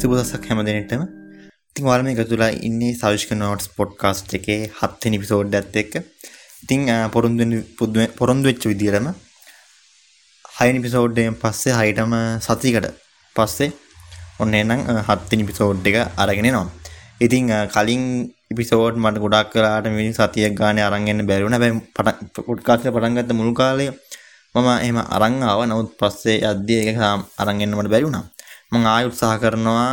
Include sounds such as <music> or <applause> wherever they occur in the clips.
සුබදසක් හැම දෙනටම ඉතින් ඔයාලා මේ එකතුලා ඉන්නේ සවිෂ්ක නෝට්ස් පොඩ්කාස්ට් එකේ හත්වෙනි එපිසෝඩ් එකත් එක්ක. ඉතින් පොරොන්දු පොරොන්දු වෙච්ච විදිහටම හයවෙනි එපිසෝඩ් එකෙන් පස්සේ හයටම සතියකට පස්සේ ඔන්න එහෙනම් හත්වෙනි එපිසෝඩ් එක අරගෙන එනවා. ඉතින් කලින් එපිසෝඩ් මට ගොඩක් කරාට මිනිස් සතියක් ගානේ අරන් එන්න බැරි වුණා. හැබැයි පොඩ්කාස්ට් එක පටන් ගත්ත මුල් කාලේ මම එහෙම අරන් ආවා. නමුත් පස්සේ යද්දී ඒක අරන් එන්න මට බැරි වුණා. මම ආයෙ උත්සාහ කරනවා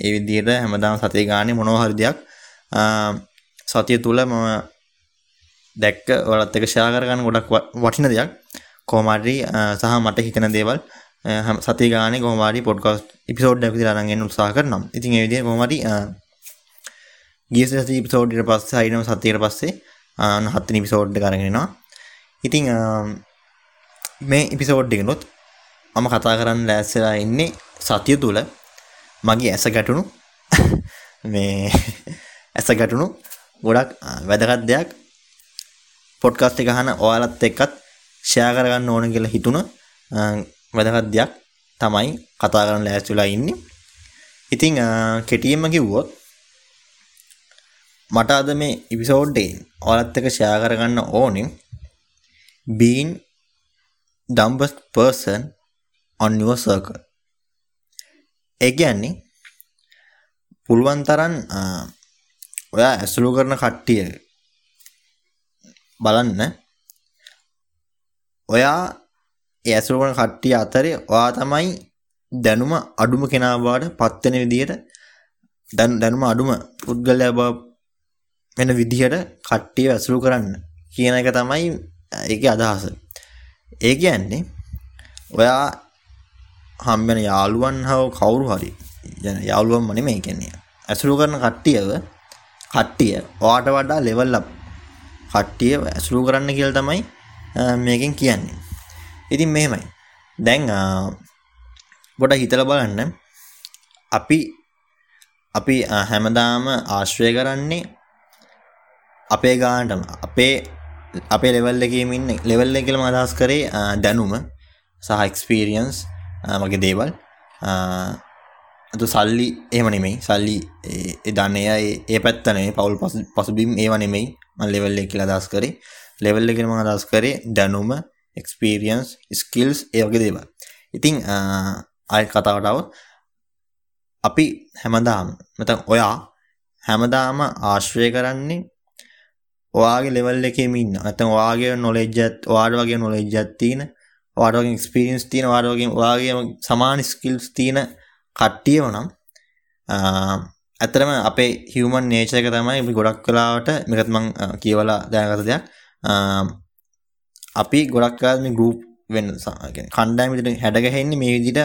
ඒ විදිහට හැමදාම සතිය ගානේ මොනවා හරි දෙයක් සතිය තුල මම දැක්ක ඔයාලත් එක්ක ෂෙයා කරගන්න ගොඩක් වටින දෙයක් කොහොම හරි සහ මට හිතෙන දේවල් සතිය ගානේ කොහොම හරි පොඩ්කාස්ට් එපිසෝඩ් එකක් විතර අරන් එන්න උත්සාහ කරනවා. ඉතින් ඒ විදිහට කොහොම හරි ගිය සති එපිසෝඩ් එකට පස්සේ හරිනම සතියට පස්සේ හත්වෙනි එපිසෝඩ් එක අරගෙන එනවා. ඉතින් මේ එපිසෝඩ් එකනොත් මම කතා කරන්න ලෑස්තිලා ඉන්නේ සතිය තුළ. මගේ ඇස ගැටුණු. <laughs> මේ <laughs> ඇස ගැටුණු ගොඩක් වැදගත් දෙයක්. පොඩ්කාස්ට් එක අහන ඔයාලත් එක්කත් ෂෙයා කරගන්න ඕන කියලා හිතුණ වැදගත් දෙයක් තමයි කතා කරන්න ලෑස්තිලා ඉන්නේ. ඉතින් කෙටියෙන්ම කිව්වොත් මට අද මේ එපිසෝඩ් එකෙන් ඔයාලත් එක්ක ෂෙයා කරගන්න ඕනේ being dumbest person on your circle ඒ කියන්නේ පුළුවන් තරම් ඔයා ඇසුරු කරන කට්ටිය බලන්න ඔයා ඒ ඇසුරු කරන කට්ටිය අතරේ ඔයා තමයි දැනුම අඩුම කෙනා බවට පත් වෙන විදිහට දැනුම අඩුම පුද්ගලයා බව වෙන විදිහට කට්ටිය ඇසුරු කරන්න කියන එක තමයි ඒකේ අදහස. ඒ කියන්නේ ඔයා හම්බෙන යාළුවන් හව කවුරු හරි යන යාළුවන්ම නෙමෙයි කියන්නේ. ඇසුරු කරන කට්ටියව කට්ටිය ඔයාට වඩා ලෙවල් අප් කට්ටිය ඇසුරු කරන්න කියලා තමයි මේකෙන් කියන්නේ. ඉතින් මෙහෙමයි. දැන් පොඩ හිතලා බලන්න අපි අපි හැමදාම ආශ්‍රය කරන්නේ අපේ ගානටම අපේ අපේ ලෙවල් එකේ ඉන්නේ ලෙවල් එක කියලා මම අදහස් කරේ දැනුම සහ එක්ස්පීරියන්ස් මගේ දේවල්. අතු සල්ලි එහෙම නෙමෙයි. සල්ලි දන්නේ ඒ පැත්ත නෙමෙයි. පවුල් පසුබිම් ඒව නෙමෙයි. මම ලෙවල් එක කියලා අදහස් කරේ. ලෙවල් එකේ මම අදහස් කරේ දැනුම එක්ස්පීරියන්ස් ස්කිල්ස් ඒ වගේ දේවල්. ඉතින් ආයෙ කතාවට આવොත් අපි හැමදාම නැත්නම් ඔයා හැමදාම ආශ්‍රය කරන්නේ ඔයාගේ ලෙවල් එකේම ඉන්න. නැත්නම් ඔයාගේ knowledge එකත් ඔයාට වගේ knowledge එකක් තියෙන ඔයාට වගේ එක්ස්පීරියන්ස් තියෙන ඔයාට වගේ ඔයාගේ සමාන ස්කිල්ස් තියෙන කට්ටියව නම් ඇත්තටම අපේ හියුමන් නේචර් එක තමයි අපි ගොඩක් වෙලාවට මේකත් මම කියවලා දැනගත දෙයක් අපි ගොඩක් වෙලාවට මේ ගෲප් වෙන කියන්නේ කණ්ඩායම විදිහට හැඩගැහෙන්නේ මේ විදිහට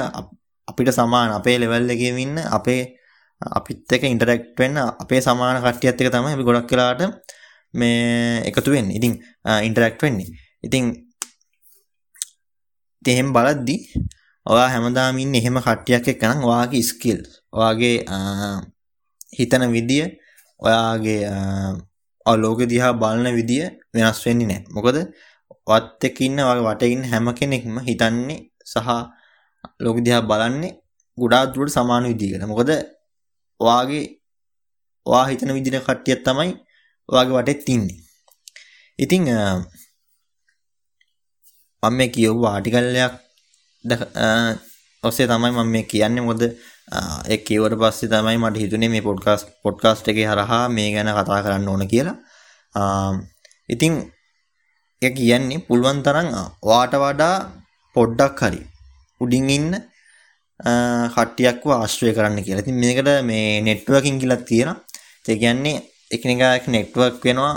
අපිට සමාන අපේ ලෙවල් එකේ ඉන්න අපේ අපිත් එක්ක ඉන්ටරැක්ට් වෙන්න අපේ සමාන කට්ටියත් එක්ක තමයි අපි ගොඩක් වෙලාවට මේ එකතු වෙන්නේ. ඉතින් ඉන්ටරැක්ට් වෙන්නේ. ඉතින් එහෙම බලද්දි ඔයා හැමදාම ඉන්නේ එහෙම කට්ටියක් එක්ක නම් ඔයාගේ ස්කිල් ඔයාගේ හිතන විදිය ඔයාගේ ලෝක දිහා බලන විදිය වෙනස් වෙන්නේ නැහැ. මොකද වත් එක්ක ඉන්න ඔයාගේ වටේ ඉන්න හැම කෙනෙක්ම හිතන්නේ සහ ලෝක දිහා බලන්නේ ගොඩාක් දුරට සමාන විදියකට. මොකද ඔයාගේ ඔයා හිතන විදිහට කට්ටියක් තමයි ඔයාගේ වටේත් ඉන්නේ. ඉතින් මම මේ කියවපු ආටිකල්යක් ඔස්සේ තමයි මම මේ කියන්නේ මොකද ඒ කියවට පස්සේ තමයි මට හිතුනේ මේ පොඩ්කාස්ට් පොඩ්කාස්ට් එකේ හරහා මේ ගැන කතා කරන්න ඕන කියලා. ඉතින් ඒ කියන්නේ පුළුවන් තරම් වාට වඩා පොඩ්ඩක් හරි උඩින් ඉන්න කට්ටියක්ව ආශ්‍රය කරන්න කියලා. ඉතින් මේකට මේ නෙට්වර්කින් කියලා තියෙනවා. ඒ කියන්නේ එකිනෙකා එක්ක නෙට්වර්ක් වෙනවා.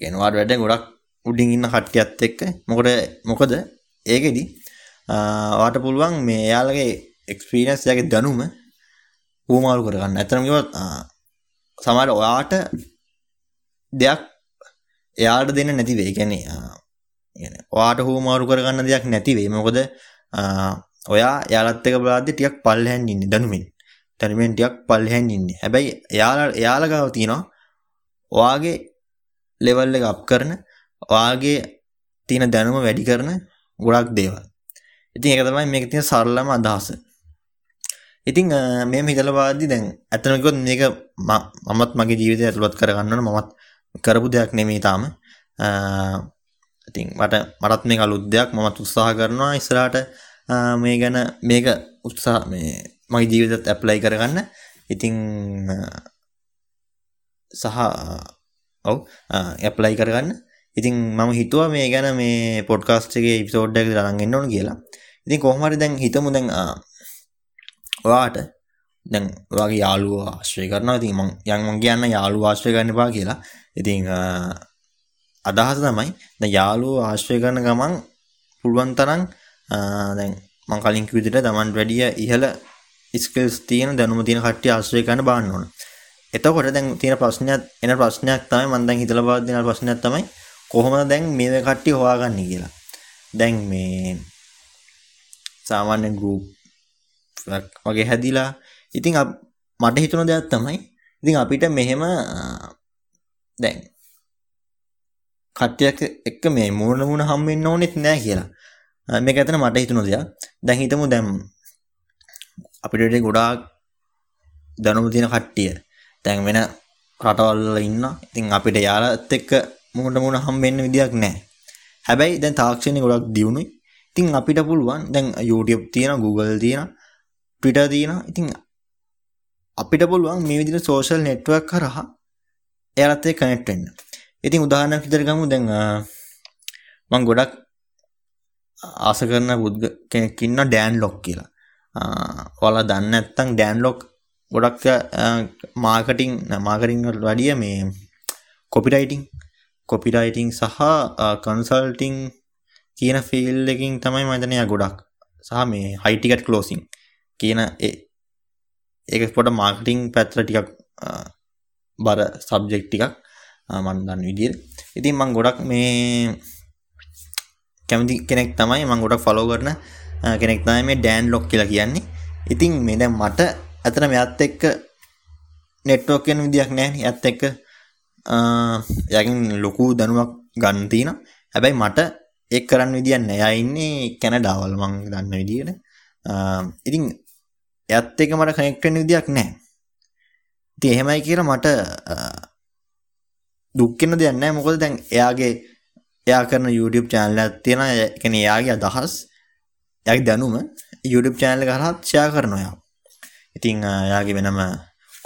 ගෙනවාට වැඩ ගොඩක් උඩින් ඉන්න කට්ටියත් එක්ක මොකද මොකද ඒකෙදි වාට පුළුවන් මේ එයාලගේ එක්ස්පීරියන්ස් යාගේ දැනුම ඌමාරු කරගන්න. ඇත්තටම කිව්වොත් සමහර ඔයාට දෙයක් එයාට දෙන්න නැති වෙයි. කියන්නේ يعني ඔයාට හුවමාරු කරගන්න දෙයක් නැති වෙයි. මොකද ඔයා එයාලත් එක්ක බලද්දි ටිකක් පල්ලෙහෙන් ඉන්නේ දැනුමින්. දැනුමින් ටිකක් පල්ලෙහෙන් ඉන්නේ. හැබැයි එයාලා එයාලා ගාව තියෙනවා ඔයාගේ ලෙවල් එක අප් කරන ඔයාගේ තියෙන දැනුම වැඩි කරන ගොඩක් දේවල්. ඉතින් ඒක තමයි මේකේ තියෙන සරලම අදහස. ඉතිං මේ හිතලවාදදි දැන් ඇතනකොත් මේක මමත් මගේ ජීවිතය ඇතුළත් කරගන්නන මමත් කරපු දෙයක් නෙමේ තාම. ඉතින් මට මටත් මේ අලුද්දයක් මමත් උත්සාහ කරනවා ඉස්සරට මේ ගැන මේක උත්සා මේ මගේ ජීවිතත් ඇප්ලයි කරගන්න. ඉතිං සහ ඔව් ඇප්ලයි කරගන්න. ඉතින් මම හිතුව මේ ගැන මේ පොඩ්කාස්ටගේ ඉපිසෝඩ්ඩක් රඟන්න ඕන කියලා. ඉතින් කොහමරි දැන් හිතමු දැන් ඔයාට දැන් වගේ යාලුව ආශ්‍රය කරනවා. ඉතින් මං යන් මං කියන්න යාලු ආශ්‍රය කරන්න එපා කියලා. ඉතින් අදහස තමයි දැන් යාලුව ආශ්‍රය කරන ගමන් පුළුවන් තරම් දැන් මං කලින් කිව්ව විදිහට Taman වැඩිය ඉහළ ස්කිල්ස් තියෙන දැනුම තියෙන කට්ටිය ආශ්‍රය කරන්න බාන්න ඕන. එතකොට දැන් තියෙන ප්‍රශ්නයක් එන ප්‍රශ්නයක් තමයි මම දැන් හිතලා බලද්දී දෙන ප්‍රශ්නයක් තමයි කොහොමද දැන් මේ කට්ටිය හොයාගන්නේ කියලා. දැන් මේ සාමාන්‍ය ගෲප් වගේ හැදිලා ඉතින් මට හිතුණ දෙයක් තමයි ඉතින් අපිට මෙහෙම දැන් කට්ටියක් එක්ක මේ මූණ මුණ හම් වෙන්න ඕනෙත් නෑ කියලා. මේක ඇතන මට හිතුණ දෙයක්. දැන් හිතමු දැන් අපිට ගොඩාක් දැනුම තියෙන කට්ටිය දැන් වෙන රටවල් ඉන්න. ඉතින් අපිට යාලත් එක්ක මුහුණ මුහුණ හම් වෙන්න විදියක් නැහැ. හැබැයි දැන් තාක්ෂණය ගොඩක් දියුණුයි. ඉතින් අපිට පුළුවන් දැන් YouTube තියෙන Google තියෙන Twitter තියෙන ඉතින් අපිට පුළුවන් මේ විදිහට social network කරහා එයාලත් එක්ක කනෙක්ට් වෙන්න. ඉතින් උදාහරණයක් විදිහට ගමු දැන් මම ගොඩක් ආස කරන පුද්ග කෙනෙක් ඉන්න ඩෑන් ලොක් කියලා. ඔයාලා දන්නේ නැත්නම් ඩෑන් ලොක් ගොඩක් මාර්කටිං මාර්කටිං වලට වැඩිය මේ කොපිරයිටිං කොපිරයිටිං සහ කන්සල්ටිං කියන ෆිල් එකින් තමයි මතනය ගොඩක් සහ මේ හයිටිකට් කලෝසිං කියන ඒක පොට මාර්කටිං පැත්‍ර ටිකක් බර සබ්ජෙක්් ටිකක් මන්දන්න විදිර ඉතින් මං ගොඩක් මේ කැමති කෙනෙක් තමයි මං ගොඩක් ෆලෝ කරන කෙනෙක් තමයි මේ ඩෑන් ලොක් කියලා කියන්නේ. ඉතින් මේ දැන් මට ඇතන මෙත් එක්ක නෙට්වෝක් කියන විදියක් නෑ. ඇත් එක්ක යකින් ලොකු දැනුවක් ගන්න තියෙන හැබැයි මට එක් කරන්න විදින්න එයා ඉන්නේ කැනඩාවල් මං දන්න විදියට. ඉතින් ඇත් එක මට කනෙක්ටෙන් විදියක් නෑ. ති එහෙමයි කියර මට දුක්කෙන දෙයන්න මොකද දැන් එයාගේ එයා කරන YouTube චෑනල තියෙන එකන එයාගේ අදහස් යක දැනුම YouTube චෑනල කරහත් ෂයා කරනොයා ඉතිං යාගේ වෙනම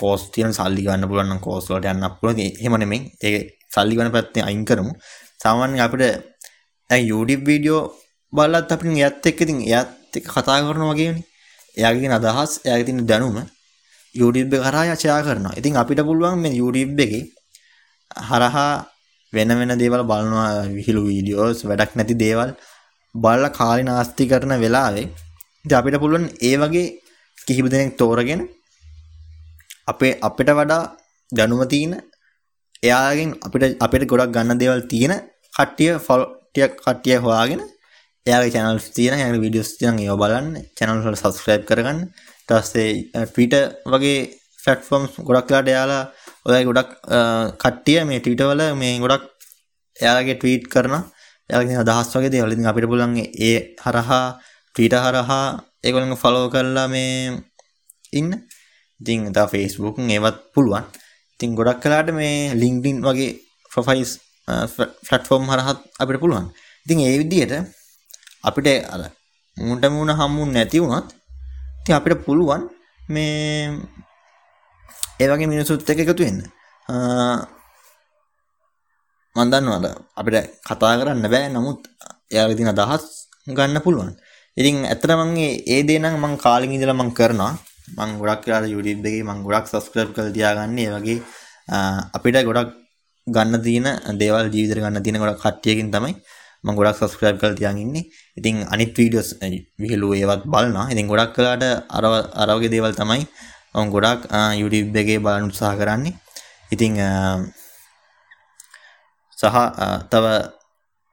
කෝස් තියන සල්ලි ගන්න පුළුවන් කෝස්ලට යන්න පුළුව හෙමනෙමින් ඒ සල්ලි ගන පැත්තේ අයින් කරමු. සාමාන්‍ය අපිට YouTube වීඩියෝ බලත් අපින් යත් එක් ඉතින් යත් එක කතා කරන වගේනි එයාගෙන අදහස් එයාගතින දැනුම YouTube කරා යචයා කරනවා. ඉතින් අපිට පුළුවන් මේ YouTube එක හරහා වෙන වෙන දේවල් බලනවා. විහිළු වීඩියෝස් වැඩක් නැති දේවල් බලලා කාලේ නාස්ති කරන වෙලාවේ ඉතින් අපිට පුළුවන් ඒ වගේ කිහිප දෙනෙක් තෝරගෙන අපේ අපිට වඩා දැනුම තියෙන එයාගෙන් අපිට අපිට ගොඩක් ගන්න දේවල් තියෙන කට්ටිය ෆොලෝ ටියක් කට්ටිය හොයාගෙන එයාගේ channels තියෙන එයාගේ videos තියෙන ඒවා බලන්න channel වල subscribe කරගන්න. ඊට පස්සේ Twitter වගේ platforms ගොඩක් වෙලාට එයාලා ඔයයි ගොඩක් කට්ටිය මේ Twitter වල මේ ගොඩක් එයාලගේ tweet කරන එයාලගේ අදහස් වගේ දේවල්. ඉතින් අපිට පුළුවන් ඒ හරහා Twitter හරහා ඒගොල්ලන්ව follow කරලා මේ ඉන්න. ඉතින් තා ෆේස්බුක් ඒවත් පුළුවන්. ඉතින් ගොඩක් කලාට මේ ලිංක්ඩින් වගේ ප්‍රොෆයිස් ෆලට්ෆෝර්ම් හරහත් අපිට පුළුවන්. ඉතින් ඒ විදියට අපිට අර මුන්ට මුණ හම්මුන් නැති වුණත් ති අපිට පුළුවන් මේ ඒවගේ මිනිසුත් එක එකතු වෙන්න. මන්දන්නවද අපිට කතා කරන්න බෑ. නමුත් එයාගතින අදහස් ගන්න පුළුවන්. ඉතින් ඇතරමන්ගේ ඒ දේනම් මං කාලින් ඉදල මං කරනවා. මං ගොඩක් යාල යුඩිබ්දගේ මං ගොඩක් සස්ක්‍රප් කල් තියාගන්නේ. වගේ අපිට ගොඩක් ගන්න තියෙන දේවල් ජීවිතර ගන්න තියෙන ගොඩක් කට්ටියකින් තමයි මං ගොඩක් සස්ක්‍රයිබ් කල් තියාගන්නේ. ඉතින් අනිත් වීඩියෝස් විහිලු ඒවත් බලන්න ඉතින් ගොඩක් කලාට අරව අරවගේ දේවල් තමයි ඔන් ගොඩක් යුඩිබ් එකේ බලන්න උත්සාහ කරන්නේ. ඉතිං සහ තව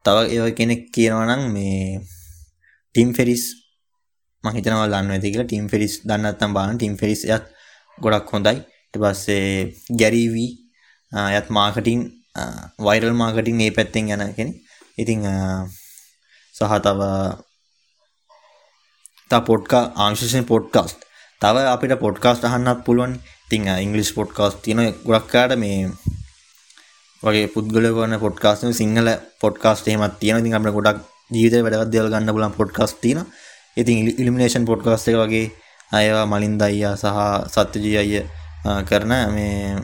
තව ඒ කෙනෙක් කියනවනම් මේ ටිම් ෆෙරිස් මහිතනව දන්න ඇති කියලා. ටිම් ෆෙරිස් දන්නත්තම් බාන ටිම් ෆෙරිස් යත් ගොඩක් හොඳයි. ට පස්සේ ගැරීවී යත් මාකටින් වයිරල් මාකටින් ඒ පැත්තෙන් යන කෙන ඉතිං සහ තව පොට්කා ආංශෂයෙන් පොඩ්කාස්ට තව අපිට පොඩ්කාස්ට් අහන්නත් පුළුවන්. ඉතින් ඉංග්ලිෂ් පොඩ්කාස්ට් තියෙන ගොඩක්කාට මේ වගේ පුද්ගල වන පොඩ්කාස්ට සිංහල පොඩ්කාස්ට එහෙමත් තියෙන ඉතින් අපිට ගොඩක් ජීවිතේ වැඩවත් දේවල් ගන්න පුළුවන් පොඩ්කාස්ට් තියෙනවා. ඉතින් ඉලිමිනේෂන් පොඩ්කාස්ට් එක වගේ අයවා මලින්ද අයියා සහ සත්‍යජී අයිය කරන මේ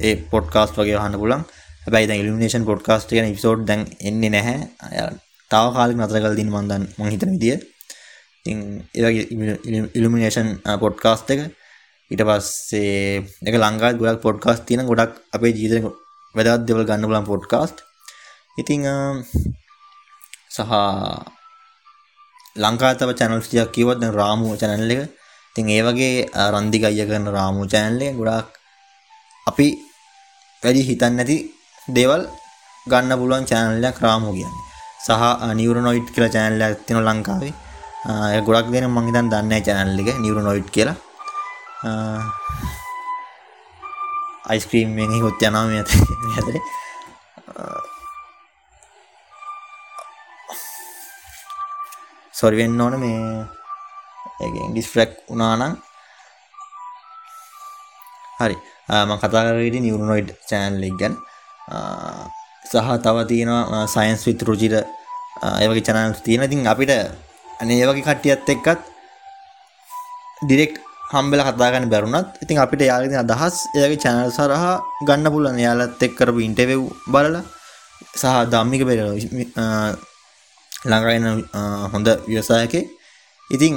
ඒ පොඩ්කාස්ට් වගේ අහන්න පුළුවන්. හැබැයි දැන් ඉලිමිනේෂන් පොඩ්කාස්ට් කියන එපිසෝඩ් දැන් එන්නේ නැහැ. තව කාලෙක නතර කරලා දින මම දන්න මම හිතන විදිය. ඉතින් ඒ වගේ ඉලිමිනේෂන් පොඩ්කාස්ට් එක. ඊට පස්සේ එක ලංකාවේ ගොඩක් පොඩ්කාස්ට් තියෙන ගොඩක් අපේ ජීවිතේ වැදගත් දේවල් ගන්න පුළුවන් පොඩ්කාස්ට් ඉතින් සහ ලංකාවේ තව channels ටිකක් කිව්වොත් දැන් රාමු channel එක ඉතින් ඒ වගේ රන්දි ගయ్య කරන රාමු channel එක ගොඩාක් අපි වැඩි හිතන්නේ නැති දේවල් ගන්න පුළුවන් channel එකක් රාමු කියන්නේ. සහ නියුරොනොයිඩ් කියලා channel එකක් තියෙනවා ලංකාවේ. ඒ ගොඩක් දෙනෙක් මං හිතන්නේ දන්නේ නැහැ channel එක නියුරොනොයිඩ් කියලා. අයිස්ක්‍රීම් එකෙන් හොත් යනවා මේ අතරේ. සොරි වෙන්න ඕන මේ ඒකෙන් ඩිස්ට්‍රැක්ට් වුණා නම්. හරි. මම කතා කරේ නියුරොනොයිඩ් channel එක ගැන. සහ තව තියෙනවා සයන්ස් විත් රුචිර ඒ වගේ channels තියෙනවා. ඉතින් අපිට අනේ ඒ වගේ කට්ටියත් එක්කත් ඩිරෙක්ට් හම්බෙලා කතා ගන්න බැරුණත් ඉතින් අපිට යාළුවෝ අදහස් එයාගේ channel සරහා ගන්න පුළුවන්. එයාලත් එක්ක කරපු ඉන්ටර්විව් බලලා සහ ධම්මික බෙරලා ළඟයින හොඳ ව්‍යවසායකෙක් ඉතින්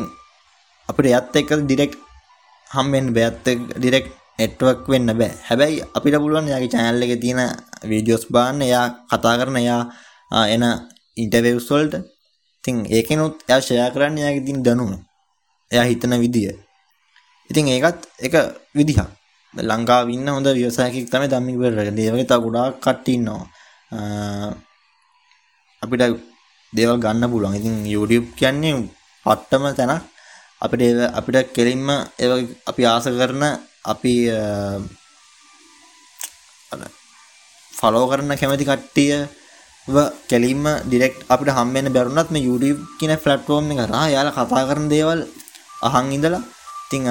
අපිට යත් එක්ක ඩිරෙක්ට් හම්බෙන්න බෑත් එක්ක ඩිරෙක්ට් නෙට්වර්ක් වෙන්න බෑ. හැබැයි අපිට පුළුවන් එයාගේ channel එකේ තියෙන වීඩියෝස් බලන්න එයා කතා කරන එයා එන ඉන්ටර්විව්ස් වලට. ඉතින් ඒකෙනුත් එයා ෂෙයා කරන්න එයාගේ තියෙන දැනුම එයා හිතන විදිය. ඉතින් ඒකත් එක විදිහක්. ලංකාවේ ඉන්න හොඳ ව්‍යවසායකයෙක් තමයි ධම්මික පෙරේරා. ඒ වගේ තව ගොඩාක් කට්ටිය ඉන්නවා. අපිට දේවල් ගන්න පුළුවන්. ඉතින් YouTube කියන්නේ පට්ටම තැනක්. අපිට අපිට කෙලින්ම අපි ආස කරන අපි ෆලෝ කරන කැමති කට්ටිය කෙලින්ම ඩිරෙක්ට් අපිට හම්බෙන්න බැරුණත් මේ YouTube කියන ප්ලැට්ෆෝම් එක කරා යාලා කතා කරන දේවල් අහන් ඉඳලා ඉතින්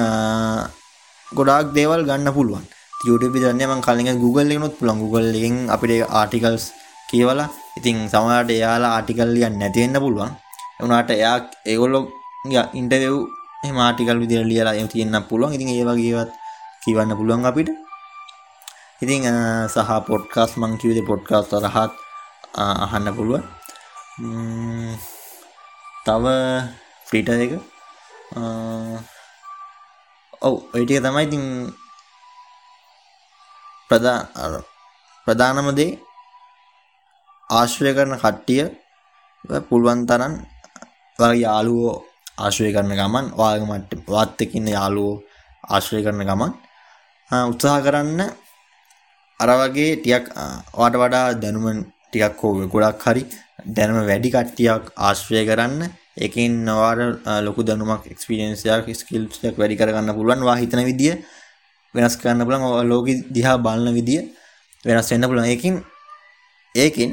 ගොඩාක් දේවල් ගන්න පුළුවන් YouTube දන්නේ මම කලින් Google එකනොත් පුළුවන් Google එකෙන් අපිට ආටිකල්ස් කියවලා ඉතින් සමහරට එයාලා ආටිකල් ලියන්න නැති වෙන්න පුළුවන්. ඒ වුණාට එයා ඒගොල්ලෝ ඉන්ටර්විව් එහෙම ආටිකල් විදිහට ලියලා එහෙම තියෙන්න පුළුවන්. ඉතින් ඒ වගේ ඒවත් කියවන්න පුළුවන් අපිට. ඉතින් සහ පොඩ්කාස්ට් මං කිව්වේ පොඩ්කාස්ට් තරහත් අහන්න පුළුවන්. තව ෆ්‍රීටර් එක. ඔව් ඔය ටික තමයි ඉතින් ප්‍රධාන ප්‍රධානම දේ. ආශ්‍රය කරන කට්ටිය පුළුවන් තරම් ඔයාගේ යාළුවෝ ආශ්‍රය කරන ගමන් ඔයාගේ මට්ට වාත් එක්ක ඉන්න යාළුවෝ ආශ්‍රය කරන ගමන් උත්සාහ කරන්න අර වගේ ටිකක් ඔයාට වඩා දැනුම ටිකක් හෝ ගොඩක් හරි දැනුම වැඩි කට්ටියක් ආශ්‍රය කරන්න ඒකෙන් ඔයාට ලොකු දැනුමක් එක්ස්පීරියන්ස් එකක් ස්කිල්ස් එකක් වැඩි කරගන්න පුළුවන්. වා හිතන විදිය වෙනස් කරන්න පුළුවන්. ඔය ලෝකෙ දිහා බලන විදිය වෙනස් වෙන්න පුළුවන්. ඒකෙන් ඒකෙන්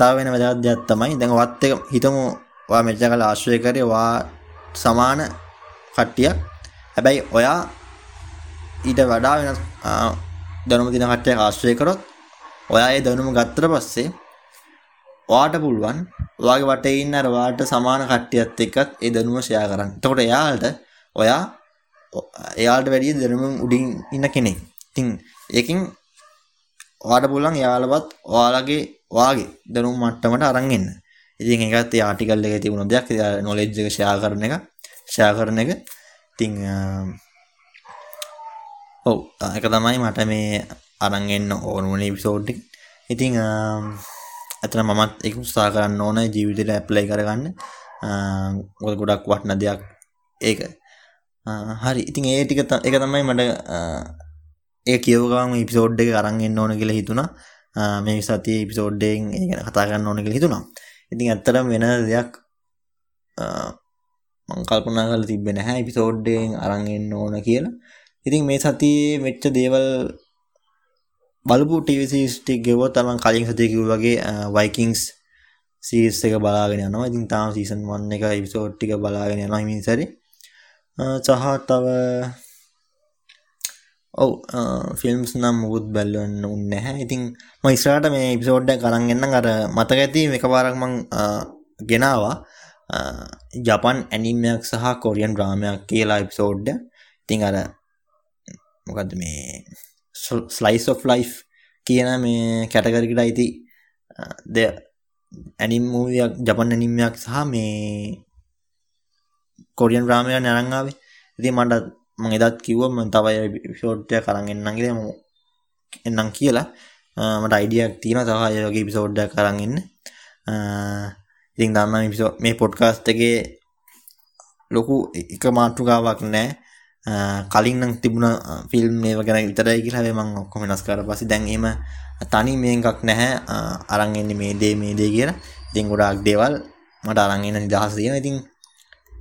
තව වෙන වැදගත් දෙයක් තමයි දැන් වත් එක හිතමු ඔයා මෙච්චර කල් ආශ්‍රය කරේ ඔයා සමාන කට්ටියක් හැබැයි ඔයා ඊට වඩා වෙනස් දැනුම දින කට්ටියක් ආශ්‍රය කරොත් ඔයා ඒ දැනුම ගත්තට පස්සේ ඔයාට පුළුවන් ඔයාගේ වටේ ඉන්න අර ඔයාට සමාන කට්ටියත් එක්කත් ඒ දැනුම ෂෙයා කරන්න. එතකොට එයාට ඔයා එයාට වැඩිය දැනුම උඩින් ඉන්න කෙනෙක්. ඉතින් ඒකෙන් ඔයාට පුළුවන් එයාලවත් ඔයාලගේ ඔයාගේ දැනුම් මට්ටමට අරන් එන්න. ඉතින් ඒකත් ඒ ආටිකල් එකේ තිබුණ දෙයක්. නොලෙජ් එක ෂෙයා කරන එක ෂෙයා කරන එක. ඉතින් ඔව් ඒක තමයි මට මේ අරන් එන්න ඕන වුණ එපිසෝඩ් එක. ඉතින් ඇතන මමත් එක උත්සා කරන්න ඕන ජීවිතයට ඇප්ලයි කරගන්න ගොල් ගොඩක් වටන දෙයක් ඒක හරි ඉතින් ඒ ටික එක තමයි මට ඒ කියවගම ඉපිසෝඩ් එක අරන්ගෙන්න්න ඕන කියලා හිතුණා. මේ සති ඉපිසෝඩ්ඩෙන් ඒ ගැන කතා කරන්න ඕන කියලා හිතුණා. ඉතින් ඇත්තරම් වෙන දෙයක් මංකල්පනා කල තිබෙන හැ ඉපිසෝඩ්ඩෙන් අරන්ගෙන්න්න ඕන කියලා. ඉතින් මේ සතියේ මෙච්ච දේවල් බලපු ටීවිසිස්ටික් ගෙවොත් තමන් කලින් සතියකිව වගේ වයිකින්ස් සීස් එක බලාගෙන යනවා. ඉතින් තාම සීසන් වන්න එක එපිසෝඩ් ටික බලාගෙන යනවා හිමින් සැරේ. සහ තව ඔව් ෆිල්ම්ස් නම් මුකුත් බැල්ලන්න උන්න නැහැ. ඉතින් මයිස්රාට මේ ඉපිසෝඩ්ඩ කරන්ගන්න අර මතක ඇති එක පාරක් මං ගෙනවා ජපන් ඇනිමයක් සහ කොරියන් ්‍රාමයක් කියලා එපිසෝඩ්ඩ ඉතිං අර මොකද මේ ස්ලයිස් of ලයිෆ් කියන මේ කැටකරකට අයිති දෙ ඇනිම් මූයක් ජපන් ඇනිම්යක් සහ මේ කොරියන් රාමය නැරංගාවේ ඉති මට මං එදත් කිව්වම තවයි ෂෝට්ය කරන්න එන්නගේ එන්නම් කියලා මට අයිඩියක් තියෙන තහයගේ පිසෝඩ්ඩ කරන්න ඉතින් දන්න පිසෝ මේ පොඩ්කාස්ටගේ ලොකු එක මාතෘකාවක් නෑ. කලින්නම් තිබුණ ෆිල්ම් ඒව ගැන විතරයි කියලා. මං ඔක්කොම වෙනස් කර පස්සේ දැන් එහෙම තනි මේකක් නැහැ. අරන් එන්නේ මේ දේ මේ දේ කියලා. ඉතින් ගොඩාක් දේවල් මට අරන් එන්න නිදහස තියෙනවා. ඉතින්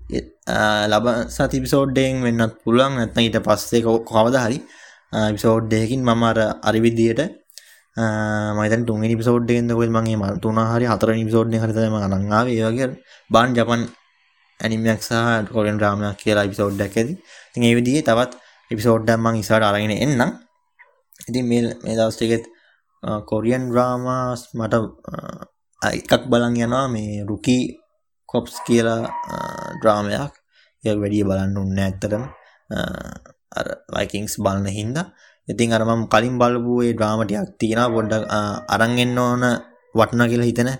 ලබ සති එපිසෝඩ්ඩයෙන් වෙන්නත් පුළුවන් නැත්නම් ඊට පස්සේ කවදා හරි එපිසෝඩ් එකකින් මම අර අර විදියට මම හිතන්නේ තුන්වෙනි එපිසෝඩ් එකෙන්ද කොහෙද මම මේ තුන හරි හතරවෙනි එපිසෝඩ් එක හරි තමයි මම අරන් ආවේ ඒ වගේ බාන් ජපන් ඇනිමයක් සහ කොරියන් ඩ්‍රාමාවක් කියලා එපිසෝඩ් එකක් ඇති. ඉතින් ඒ විදිහේ තවත් එපිසෝඩ් එකක් මම ඉස්සරහට අරගෙන එන්නම්. ඉතින් මේ මේ දවස් ටිකෙත් කොරියන් ඩ්‍රාමාස් මට එකක් බලන් යනවා මේ රුකී කොප්ස් කියලා ඩ්‍රාමයක්. ඒ වැඩිය බලන්න උන්න ඇත්තටම. වයිකින්ස් බලන හින්දා. ඉතින් අරමම් කලින් බලපු ඒ ඩ්‍රාමටයක් තියෙන පොඩ්ඩක් අරංගෙන්න්න ඕන වටන කියලා හිතන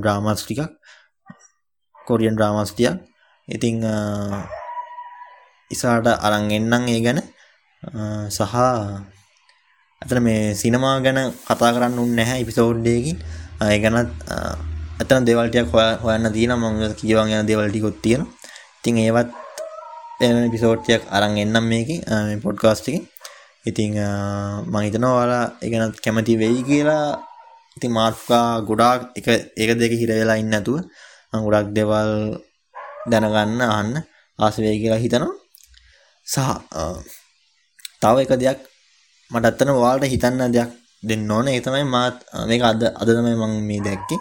ඩ්‍රාමස් ටිකක්. කොරියන් ඩ්‍රාමස්ටියක් ඉතිං ඉසාට අරං එන්නම් ඒ ගැන. සහ ඇතන මේ සිනමා ගැන කතා කරන්න උන්න නැහැ ඉපිසෝඩ්ඩයකින් ඒ ගැනත් ඇතන දෙවල්ටයක් හොය හොයන්න තියෙන මං කියවන් යන දෙවල්ටිකොත් තියෙන ඉතින් ඒවත් එන පිසෝට්යක් අරන් එන්නම් මේක පොඩ්කාස්ටික ඉතිං මහිතනවා වාලා එකනත් කැමති වෙයි කියලා. ඉති මාර්කා ගොඩාක් එක ඒක දෙක හිරවෙලා ඉන්න ඇතුව ගොඩක් දෙවල් දැනගන්න අහන්න ආසවේ කියලා හිතනවා. සහ තව එක දෙයක් මට අත්තන වාල්ට හිතන්න දෙයක් දෙන්න ඕන. ඒ තමයි මාත් මේක අද අද තමයි මං මේ දැක්කේ.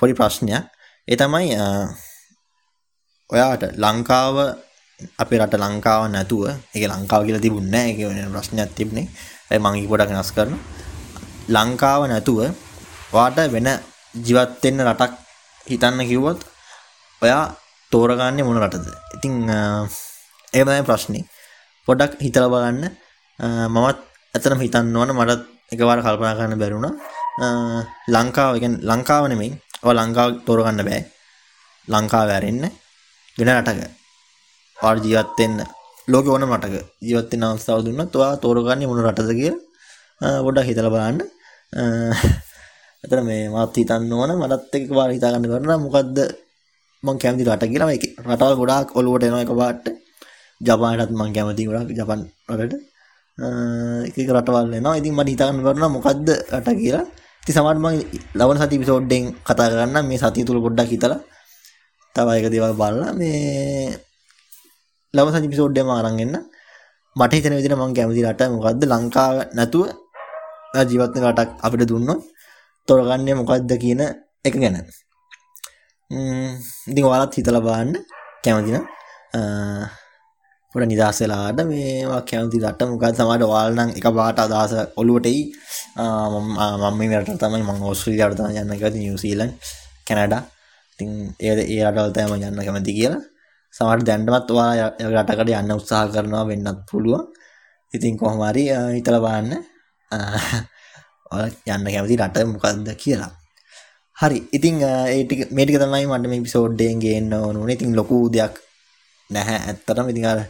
පොඩි ප්‍රශ්නයක්. ඒ තමයි ඔයාට ලංකාව අපේ රට ලංකාව නැතුව එක ලංකාව කියලා තිබුණ එක ප්‍රශ්නයක් තිබුණේ. ඇයි මංගි පොඩක් වෙනස් කරන ලංකාව නැතුව වාට වෙන ජීවත්වෙන්න රටක් හිතන්න කිව්වොත් ඔයා තෝරගන්නේ මොන රටද? ඉතිං ඒමයි ප්‍රශ්නය පොඩක් හිතල බලන්න. මමත් ඇතනම් හිතන්න ඕන. මටත් එකවාර කල්පනා කරන්න බැරුණ ලංකාව ලංකාව නෙමෙයි. ඔය ලංකාව තෝරගන්න බෑ. ලංකාව ඇරෙන්න වෙන රටක. වාට ජීවත් වෙන්න ලෝකෙ ඕන රටක. ජීවත් වෙන්න අවස්ථාව දුන්නත් ඔයා තෝරගන්නේ මොන රටද කියලා පොඩ්ඩක් හිතලා බලන්න. එතන මේ මාත් හිතන්න ඕන මටත් එක පාර හිතා ගන්න කරන මොකද්ද? මං කැමති රට කියලා මේක. රටවල් ගොඩාක් ඔලුවට එනවා එකපාරට ජපානටත් මං කැමති ගොඩාක් ජපන් රටට එක රටවල් එනවා. ඉතින් මට හිතා ගන්න කරන මොකද්ද රට කියලා ඉතින් සමහරවිට මම ලබන සති එපිසෝඩ්ඩෙන් කතා කරන්න මේ සතිය තුල පොඩ්ඩක් හිතලා. තව එක දේවල් බලලා මේ ලබන සති එපිසෝඩ්ඩේම අරන් එන්න. මට හිතෙන විදිහට මම කැමති රට මොකද්ද? ලංකාව නැතුව ජීවත් වෙන රටක් අපිට දුන්නොත් තොරගන්නේ මොකද්ද කියන එක ගැන. ඉතින් ඔයාලත් හිතලා බලන්න. කැමති නම් පොඩ නිදහස් වෙලාට මේවා කැමති රට මොකද සමහරට ඔයාලා නම් එක පාට අදහස ඔලුවට එයි. මම මේ රට තමයි මම ඕස්ට්‍රේලියාවට තමයි යන්න කැමති නිව්සීලන්ඩ් කැනඩා ඉතින් ඒ ඒ රටවල් තමයි මම යන්න කැමති කියලා. සමහරට දැන්නමත් ඔයාලා රටකට යන්න උත්සාහ කරනවා වෙන්නත් පුළුවන්. ඉතින් කොහොම හරි හිතලා බලන්න. ඔයාලා යන්න කැමති රට මොකද්ද කියලා. හරි. ඉතින් ඒටික මේටික තමයි මට මේ පිසෝඩ්ඩයෙන් ගේන්න ඕනුනේ ඉතින් ලොකු දෙයක් නැහැ ඇත්තටම. ඉතින් අර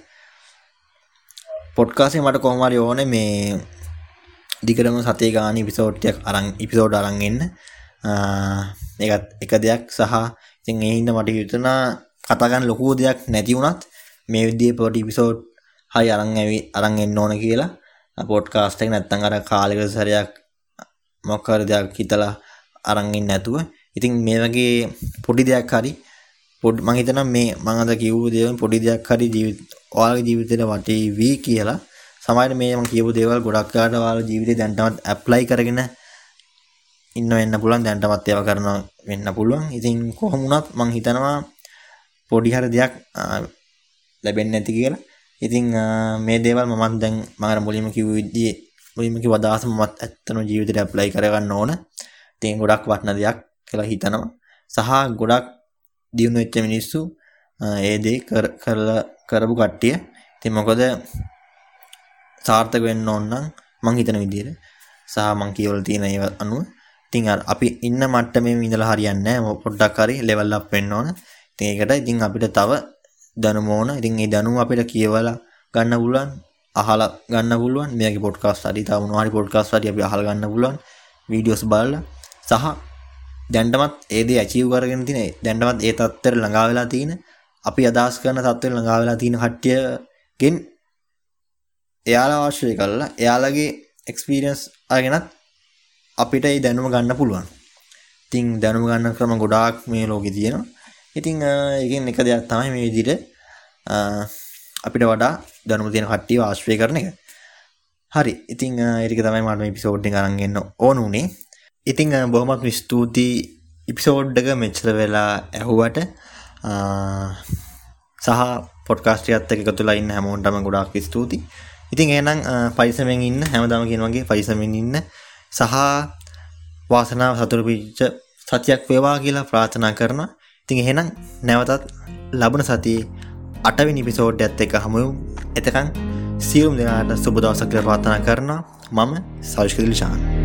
පොඩ්කාසේ මට කොහමරි ඕන මේ දිගටම සතේ ගාන පිසෝට්ටයක් අරං ඉපිසෝඩ් අරන්ගන්න ඒත් එක දෙයක් සහ ඉතින් එහින්ද මට යුතුනා කතාගන්න ලොකූ දෙයක් නැති වුණත් මේ විදිිය පොටි පිසෝඩ් හයි අරං ඇවි අරං එන්න ඕන කියලා. පොඩ්කාස්ටක් නැත්තන් අර කාලෙක සරයක් මොක්කර දෙයක් හිතලා අරංගින් නැතුව. ඉතින් මේ වගේ පොඩි දෙයක් හරි පොඩ් මහිතනම් මේ මඟද කිවූ දේව පොඩි දෙයක් හරි ජීවිත ඔයාගේ ජීවිතයට වටේ වී කියලා සමහරට මේ මම කියපු දේවල් ගොඩක් කාට ඔයාලා ජීවිතේ දැන්ටමත් ඇප්ලයි කරගෙන ඉන්න වෙන්න පුළුවන් දැන්ටමත් ඒවා කරනවා වෙන්න පුළුවන් ඉතින් කොහොම වුණත් මං හිතනවා පොඩි හරි දෙයක් ලැබෙන්නේ නැති කියලා. ඉතින් මේ දේවල් මමත් දැන් මම මුලින්ම කිව්ව විදිහේ මුලින්ම කිව්ව අදහස මමත් ඇත්තම ජීවිතේට ඇප්ලයි කරගන්න ඕන. ඉතින් ගොඩක් වටින දෙයක් කියලා හිතනවා. සහ ගොඩක් දියුණු වෙච්ච මිනිස්සු ඒ දේ කරලා කරපු කට්ටිය. ඉතින් මොකද සාර්ථක වෙන්න ඕන නම් මං හිතන විදිහට සහ මං කියවලා තියෙන ඒවා අනුව ඉතින් අර අපි ඉන්න මට්ටමේ ඉඳලා හරියන්නේ නැහැ. පොඩ්ඩක් හරි ලෙවල් අප් වෙන්න ඕන. ඉතින් ඒකට ඉතින් අපිට තව දැනුම ඕන. ඉතින් ඒ දැනුම අපිට කියවලා ගන්න පුළුවන්. අහලා ගන්න පුළුවන්. මෙයාගේ පොඩ්කාස්ට් හරි තව මොනවා හරි පොඩ්කාස්ට් හරි අපි අහලා ගන්න පුළුවන්. වීඩියෝස් බලලා සහ දැන්ටමත් ඒ දේ අචීව් කරගෙන තියෙන දැන්ටමත් ඒ තත්ත්වයට ළඟා වෙලා තියෙන අපි අදහස් කරන තත්ත්වයට ළඟා වෙලා තියෙන කට්ටියගෙන් එයාලා ආශ්‍රය කරලා එයාලගේ එක්ස්පීරියන්ස් අරගෙනත් අපිට ඒ දැනුම ගන්න පුළුවන්. ඉතින් දැනුම ගන්න ක්‍රම ගොඩාක් මේ ලෝකේ තියෙනවා. ඉතින් ඒකෙන් එක දෙයක් තමයි මේ විදිහට අපිට වඩා දැනුම තියෙන කට්ටිය ආශ්‍රය කරන එක. හරි. ඉතින් ඒක තමයි මට මේ එපිසෝඩ් එක අරන් එන්න ඕන උනේ. ඉතින් බොහොමත් ස්තුතියි එපිසෝඩ් එක මෙච්චර වෙලා ඇහුවට සහ පොඩ්කාස්ට් එකත් එක්ක එකතු වෙලා ඉන්න හැමෝටම ගොඩාක් ස්තුතියි. ඉතින් එහෙනම් පරිස්සමෙන් ඉන්න හැමදාම කියන වගේ පරිස්සමෙන් ඉන්න සහ වාසනාව සතුරු පිච්ච සතියක් වේවා කියලා ප්‍රාර්ථනා කරනවා. ඉතින් එහෙනම් නැවතත් ලබන සතියේ අටවෙනි එපිසෝඩ් එකත් එක්ක හමු එතකන් සියලුම දෙනාට සුබ දවසක් කියලා ප්‍රාර්ථනා කරනවා. මම සල්ෂ්කදිල් ශාන්